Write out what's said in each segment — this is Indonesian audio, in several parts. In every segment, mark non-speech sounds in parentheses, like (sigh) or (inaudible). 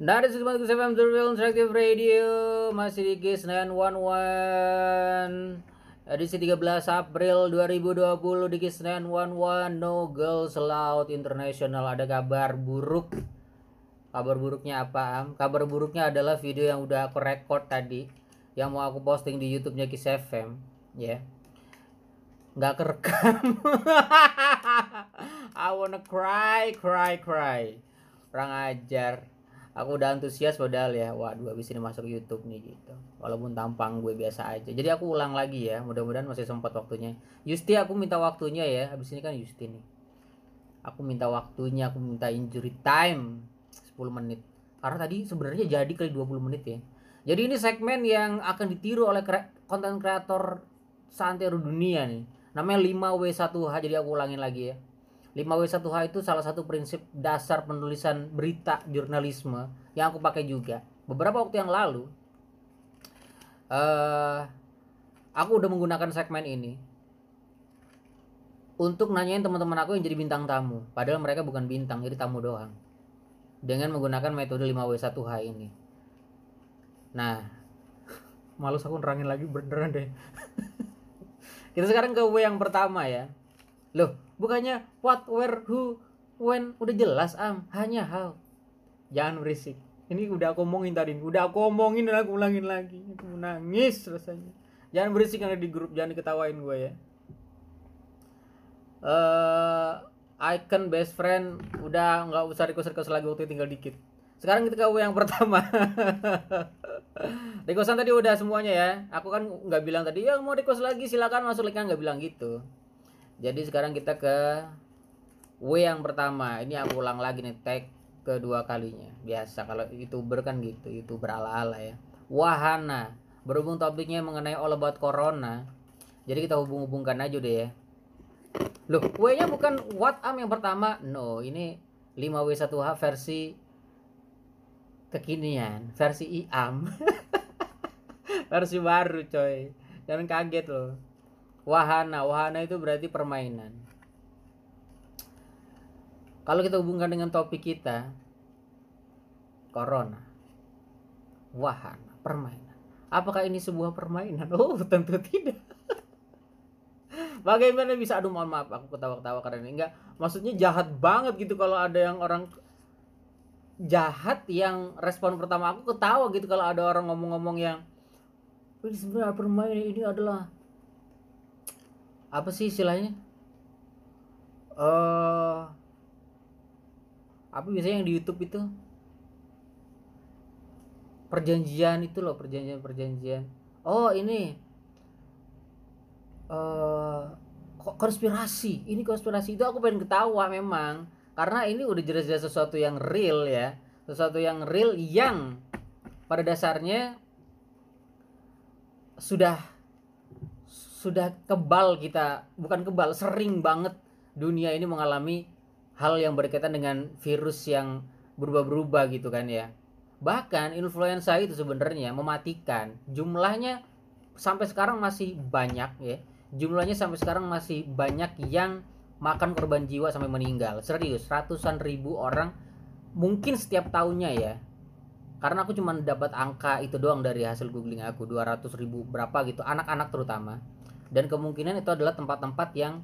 Dari Sekitar FM Surveillance Interactive Radio. Masih di Kiss 911 edisi 13 April 2020 di Kiss 911 No Girls Allowed International. Ada kabar buruk. Kabar buruknya apa? Am? kabar buruknya adalah video yang udah aku record tadi. Yang mau aku posting di YouTube-nya Kiss FM ya. Nggak kerekam. (laughs) I wanna cry cry cry. Kurang ajar aku udah antusias padahal ya waduh habis ini masuk YouTube nih gitu. Walaupun tampang gue biasa aja. Jadi aku ulang lagi ya mudah-mudahan masih sempat waktunya. Yusti aku minta waktunya ya. Habis ini kan Yusti nih. Aku minta waktunya aku minta injury time. 10 menit. Karena tadi sebenarnya jadi kali 20 menit ya. Jadi ini segmen yang akan ditiru oleh konten kreator santero dunia nih. Namanya 5W1H jadi aku ulangin lagi ya 5W1H itu salah satu prinsip dasar penulisan berita jurnalisme yang aku pakai juga. Beberapa waktu yang lalu, uh, aku udah menggunakan segmen ini untuk nanyain teman-teman aku yang jadi bintang tamu. Padahal mereka bukan bintang, jadi tamu doang. Dengan menggunakan metode 5W1H ini. Nah, (laughs) males aku nerangin lagi beneran deh. (laughs) Kita sekarang ke W yang pertama ya. Loh, bukannya what, where, who, when udah jelas am, hanya how. Jangan berisik. Ini udah aku omongin tadi, udah aku omongin dan aku ulangin lagi. Aku nangis rasanya. Jangan berisik ada di grup, jangan diketawain gue ya. Uh, icon best friend udah nggak usah request request lagi waktu tinggal dikit. Sekarang kita ke yang pertama. (laughs) requestan tadi udah semuanya ya. Aku kan nggak bilang tadi ya mau request lagi silakan masuk link nggak bilang gitu. Jadi sekarang kita ke W yang pertama. Ini aku ulang lagi nih tag kedua kalinya. Biasa kalau youtuber kan gitu, youtuber ala-ala ya. Wahana. Berhubung topiknya mengenai all about corona. Jadi kita hubung-hubungkan aja deh ya. Loh, W-nya bukan what am yang pertama. No, ini 5W1H versi kekinian, versi IAM. (laughs) versi baru coy. Jangan kaget loh. Wahana, wahana itu berarti permainan. Kalau kita hubungkan dengan topik kita, corona, wahana, permainan. Apakah ini sebuah permainan? Oh, (laughs) tentu tidak. Bagaimana bisa aduh mohon maaf aku ketawa-ketawa karena ini enggak maksudnya jahat banget gitu kalau ada yang orang jahat yang respon pertama aku ketawa gitu kalau ada orang ngomong-ngomong yang ini sebenarnya permainan ini adalah apa sih istilahnya? Uh, apa biasanya yang di YouTube itu? Perjanjian itu loh perjanjian perjanjian. Oh ini. Uh, konspirasi? Ini konspirasi itu aku pengen ketawa memang. Karena ini udah jelas-jelas sesuatu yang real ya. Sesuatu yang real yang pada dasarnya sudah sudah kebal kita bukan kebal sering banget dunia ini mengalami hal yang berkaitan dengan virus yang berubah-berubah gitu kan ya. Bahkan influenza itu sebenarnya mematikan. Jumlahnya sampai sekarang masih banyak ya. Jumlahnya sampai sekarang masih banyak yang makan korban jiwa sampai meninggal. Serius ratusan ribu orang mungkin setiap tahunnya ya. Karena aku cuma dapat angka itu doang dari hasil googling aku 200 ribu berapa gitu anak-anak terutama dan kemungkinan itu adalah tempat-tempat yang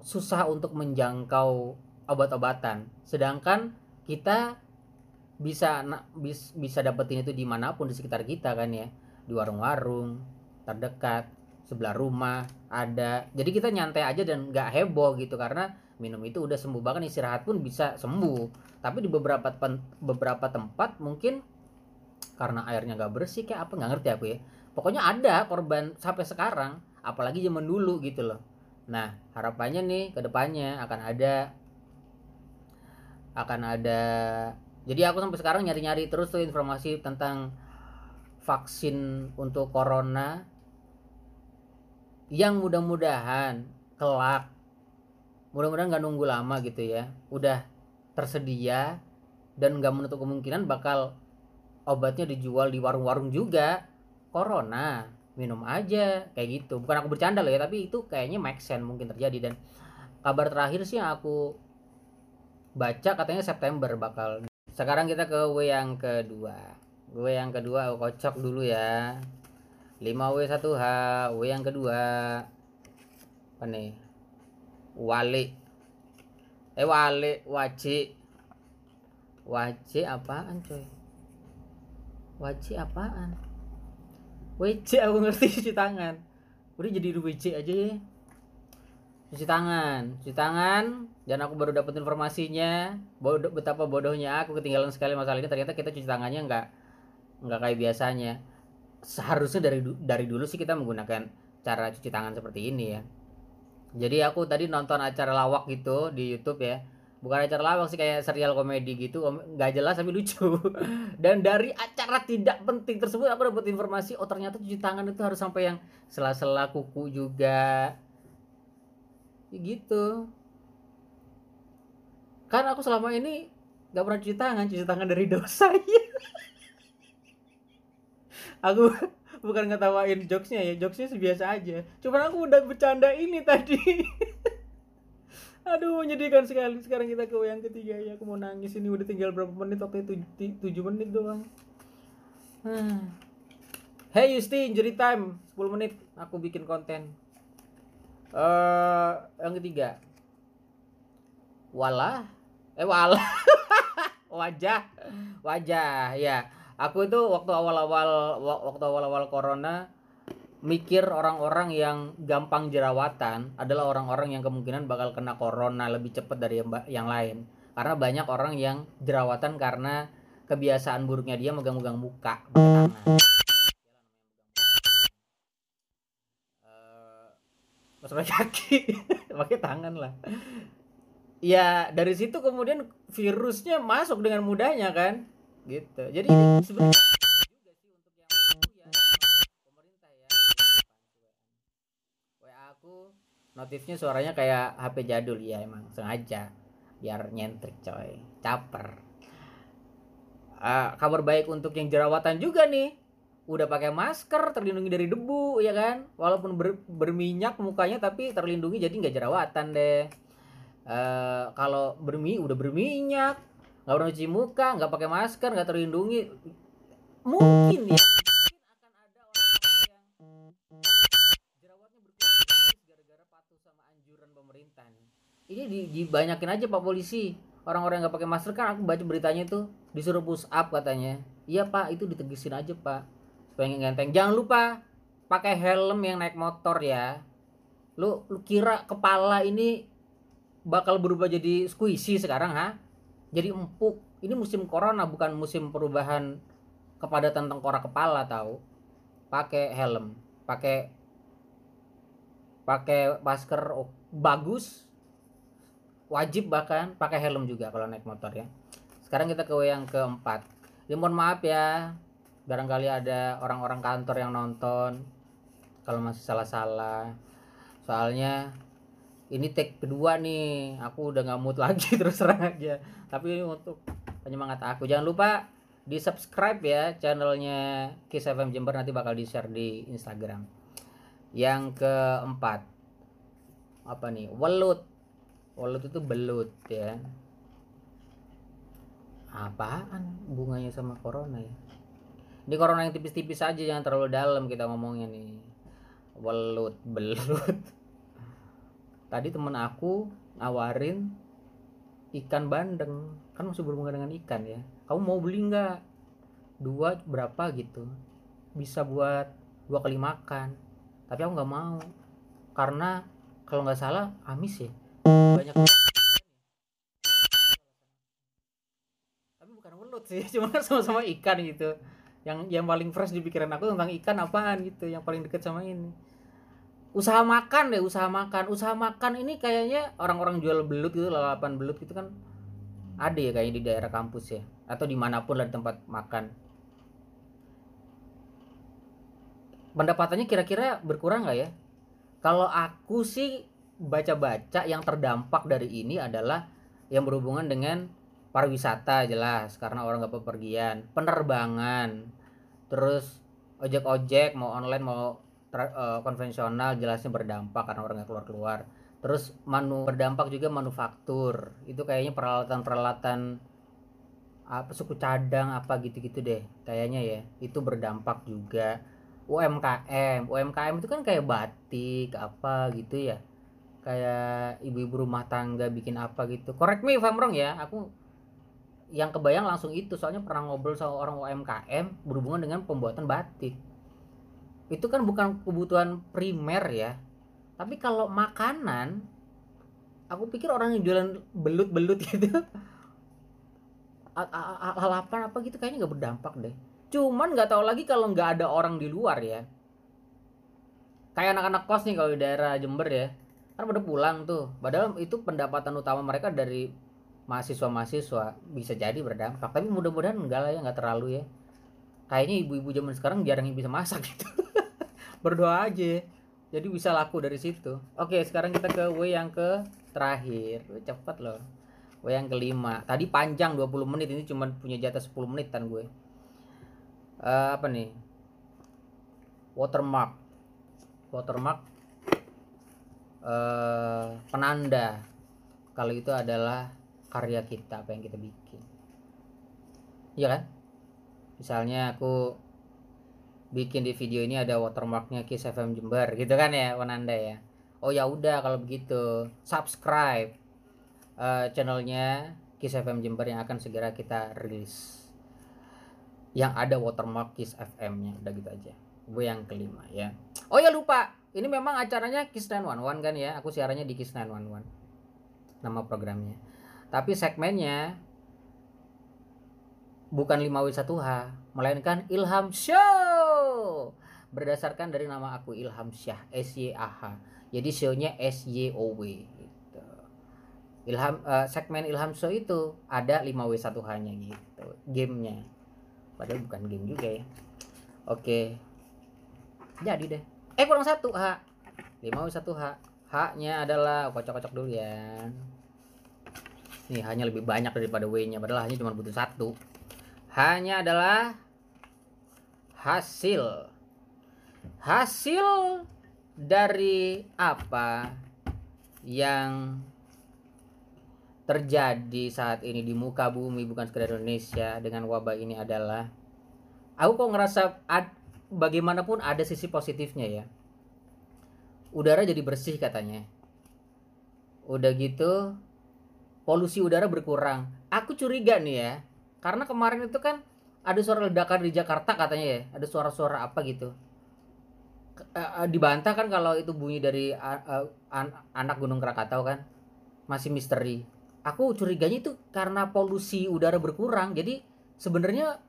susah untuk menjangkau obat-obatan. Sedangkan kita bisa bis, bisa dapetin itu di mana pun di sekitar kita kan ya. Di warung-warung terdekat sebelah rumah ada. Jadi kita nyantai aja dan nggak heboh gitu karena minum itu udah sembuh. Bahkan istirahat pun bisa sembuh. Tapi di beberapa beberapa tempat mungkin karena airnya nggak bersih kayak apa nggak ngerti aku ya. Pokoknya ada korban sampai sekarang apalagi zaman dulu gitu loh. Nah harapannya nih ke depannya akan ada akan ada jadi aku sampai sekarang nyari-nyari terus tuh informasi tentang vaksin untuk corona yang mudah-mudahan kelak mudah-mudahan nggak nunggu lama gitu ya udah tersedia dan nggak menutup kemungkinan bakal obatnya dijual di warung-warung juga. Corona minum aja kayak gitu. Bukan aku bercanda loh ya tapi itu kayaknya make sense mungkin terjadi. Dan kabar terakhir sih yang aku baca katanya September bakal. Sekarang kita ke W yang kedua. W yang kedua oh, kocok dulu ya. 5W1H W yang kedua. Apa nih? Wali eh wali wajib wajib apaan coy? Wajib apaan WC aku ngerti cuci tangan. Udah jadi WC aja ya. Cuci tangan cuci tangan dan aku baru dapat informasinya. Bodoh betapa bodohnya aku ketinggalan sekali masalah ini. Ternyata kita cuci tangannya nggak nggak kayak biasanya. Seharusnya dari dari dulu sih kita menggunakan cara cuci tangan seperti ini ya. Jadi aku tadi nonton acara lawak gitu di YouTube ya bukan acara lawak sih kayak serial komedi gitu nggak jelas tapi lucu. (laughs) Dan dari acara tidak penting tersebut aku dapat informasi oh ternyata cuci tangan itu harus sampai yang sela-sela kuku juga. Gitu. Kan aku selama ini nggak pernah cuci tangan cuci tangan dari dosa. Ya (laughs) aku bukan ngetawain jokesnya ya jokesnya biasa aja. Cuman aku udah bercanda ini tadi (laughs) aduh menyedihkan sekali. Sekarang kita ke yang ketiga ya. Aku mau nangis. Ini udah tinggal berapa menit? Waktu itu tujuh menit doang. Hey Yusti, injury time. 10 menit. Aku bikin konten. Uh, yang ketiga. Wala eh wala (laughs) wajah. Wajah ya. Aku itu waktu awal-awal waktu awal-awal corona mikir orang-orang yang gampang jerawatan adalah orang-orang yang kemungkinan bakal kena corona lebih cepat dari yang lain. Karena banyak orang yang jerawatan karena kebiasaan buruknya dia megang-megang muka tangan. Pakai kaki. (laughs) Pakai tangan lah. Ya dari situ kemudian virusnya masuk dengan mudahnya kan? Gitu. Jadi sebenarnya juga sih untuk yang ya pemerintah ya WA aku notifnya suaranya kayak HP jadul ya emang sengaja. Biar nyentrik coy. Caper. Uh, kabar baik untuk yang jerawatan juga nih. Udah pakai masker terlindungi dari debu ya kan? Walaupun ber, berminyak mukanya tapi terlindungi jadi nggak jerawatan deh. Uh, kalau bermi udah berminyak nggak pernah cuci muka nggak pakai masker nggak terlindungi mungkin ya anjuran pemerintah ini dibanyakin aja pak polisi. Orang-orang nggak pakai masker kan aku baca beritanya itu disuruh push up katanya. Iya pak itu ditegesin aja pak. Pengen ngenteng jangan lupa pakai helm yang naik motor ya. Lu lu kira kepala ini bakal berubah jadi squishy sekarang ha? Jadi empuk. Ini musim corona bukan musim perubahan kepadatan tengkorak kepala tahu. Pakai helm pakai pakai masker oh, bagus wajib bahkan pakai helm juga kalau naik motor ya. Sekarang kita ke yang keempat. Ya mohon maaf ya barangkali ada orang-orang kantor yang nonton kalau masih salah-salah. Soalnya ini take kedua nih aku udah nggak mood (laughs) lagi terus terang aja. Tapi ini untuk penyemangat aku. Jangan lupa di subscribe ya channelnya Kiss FM Jember nanti bakal di share di Instagram. Yang keempat apa nih? Welut. Welut itu belut ya. Apaan bunganya sama corona ya? Ini corona yang tipis-tipis aja jangan terlalu dalam kita ngomongnya nih. Belut belut. Tadi temen aku nawarin ikan bandeng. Kan masih berhubungan dengan ikan ya. Kamu mau beli nggak? Dua berapa gitu. Bisa buat dua kali makan. Tapi aku nggak mau. Karena kalau nggak salah amis ya? Banyak tapi bukan belut sih (laughs) cuma sama-sama ikan gitu. Yang yang paling fresh di pikiran aku tentang ikan apaan gitu yang paling deket sama ini. Usaha makan deh usaha makan. Usaha makan ini kayaknya orang-orang jual belut gitu lalapan belut gitu kan ada ya kayaknya di daerah kampus ya? Atau di mana pun lah di tempat makan. Pendapatannya kira-kira berkurang nggak ya kalau aku sih baca-baca yang terdampak dari ini adalah yang berhubungan dengan pariwisata jelas karena orang nggak bepergian penerbangan terus ojek-ojek mau online mau uh, konvensional jelasnya berdampak karena orang nggak keluar-keluar. Terus manu berdampak juga manufaktur itu kayaknya peralatan-peralatan apa suku cadang apa gitu-gitu deh kayaknya ya itu berdampak juga UMKM UMKM itu kan kayak batik apa gitu ya kayak ibu-ibu rumah tangga bikin apa gitu correct me if I'm wrong ya aku yang kebayang langsung itu soalnya pernah ngobrol sama orang UMKM berhubungan dengan pembuatan batik itu kan bukan kebutuhan primer ya tapi kalau makanan aku pikir orang yang jualan belut-belut gitu lalapan apa gitu kayaknya nggak berdampak deh cuman nggak tahu lagi kalau nggak ada orang di luar ya. Kayak anak-anak kos nih kalau di daerah Jember ya. Kan pada pulang tuh. Padahal itu pendapatan utama mereka dari mahasiswa-mahasiswa. Bisa jadi berdampak. Tapi mudah-mudahan enggak lah ya nggak terlalu ya. Kayaknya ibu-ibu zaman sekarang jarang yang bisa masak (laughs) gitu. Berdoa aja. Jadi bisa laku dari situ. Oke sekarang kita ke W yang ke terakhir. Cepet loh. W yang kelima. Tadi panjang 20 menit. Ini cuma punya jatah 10 menit kan gue uh, apa nih? Watermark. Watermark uh, penanda. Kalau itu adalah karya kita apa yang kita bikin. Iya kan? Misalnya aku bikin di video ini ada watermarknya Kiss FM Jember gitu kan ya Wananda ya. Oh ya udah kalau begitu subscribe uh, channelnya Kiss FM Jember yang akan segera kita rilis yang ada watermark Kiss FM nya udah gitu aja gue yang kelima ya oh ya lupa ini memang acaranya Kiss 911 kan ya aku siarannya di Kiss 911 nama programnya tapi segmennya bukan 5W1H, melainkan Ilham Show. Berdasarkan dari nama aku Ilham Syah, S Y A H. Jadi show-nya S Y O W gitu. Ilham uh, segmen Ilham Show itu ada 5W1H-nya gitu, gamenya. Padahal bukan game juga ya. Oke. Jadi deh. Eh kurang satu H. 5W1H. H-nya adalah kocok-kocok dulu ya nih hanya lebih banyak daripada W nya padahal hanya cuma butuh satu hanya adalah hasil hasil dari apa yang terjadi saat ini di muka bumi bukan sekedar Indonesia dengan wabah ini adalah aku kok ngerasa ad, bagaimanapun ada sisi positifnya ya udara jadi bersih katanya udah gitu polusi udara berkurang. Aku curiga nih ya, karena kemarin itu kan ada suara ledakan di Jakarta katanya ya, ada suara-suara apa gitu. Dibantah kan kalau itu bunyi dari anak Gunung Krakatau kan, masih misteri. Aku curiganya itu karena polusi udara berkurang, jadi sebenarnya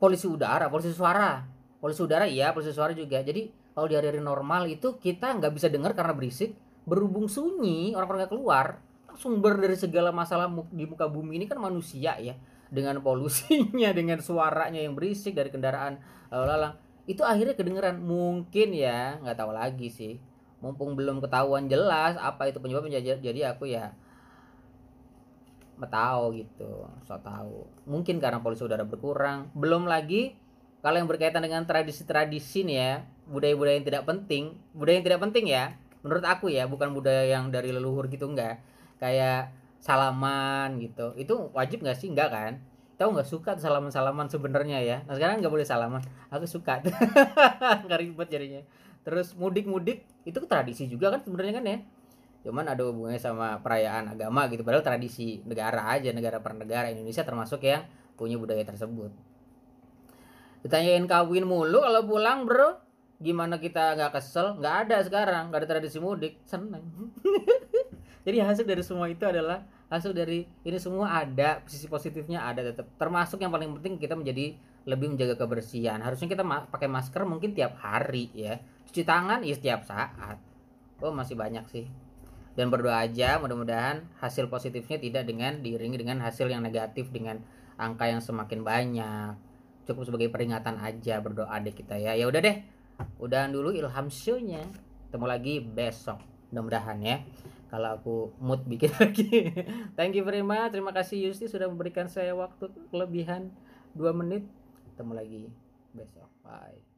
polusi udara, polusi suara, polusi udara iya, polusi suara juga. Jadi kalau di hari-hari normal itu kita nggak bisa dengar karena berisik, berhubung sunyi orang-orang nggak keluar sumber dari segala masalah di muka bumi ini kan manusia ya. Dengan polusinya (laughs) dengan suaranya yang berisik dari kendaraan lalang itu akhirnya kedengeran. Mungkin ya nggak tahu lagi sih. Mumpung belum ketahuan jelas apa itu penyebabnya jadi aku ya tahu gitu so tahu mungkin karena polusi udara berkurang. Belum lagi kalau yang berkaitan dengan tradisi-tradisi nih ya budaya-budaya yang tidak penting. Budaya yang tidak penting ya menurut aku ya bukan budaya yang dari leluhur gitu enggak. Kayak salaman gitu. Itu wajib nggak sih? Nggak kan? Tahu nggak suka salaman salaman sebenarnya ya? Nah sekarang nggak boleh salaman. Aku suka (laughs) nggak ribet jadinya. Terus mudik mudik itu tradisi juga kan sebenarnya kan ya cuman ada hubungannya sama perayaan agama gitu padahal tradisi negara aja negara per negara. Indonesia termasuk yang punya budaya tersebut. Ditanyain kawin mulu kalau pulang bro. Gimana kita nggak kesel? Nggak ada sekarang nggak ada tradisi mudik. Seneng. (laughs) Jadi hasil dari semua itu adalah hasil dari ini semua ada sisi positifnya ada tetap termasuk yang paling penting kita menjadi lebih menjaga kebersihan. Harusnya kita ma pakai masker mungkin tiap hari ya. Cuci tangan ya setiap saat. Oh masih banyak sih dan berdoa aja mudah-mudahan hasil positifnya tidak dengan diiringi dengan hasil yang negatif dengan angka yang semakin banyak. Cukup sebagai peringatan aja berdoa deh kita ya. Ya udah deh udahan dulu ilham show-nya. Ketemu lagi besok mudah-mudahan ya. Kalau aku mood bikin (laughs) lagi. Thank you very much. Terima kasih Yusti sudah memberikan saya waktu kelebihan 2 menit. Ketemu lagi besok. Bye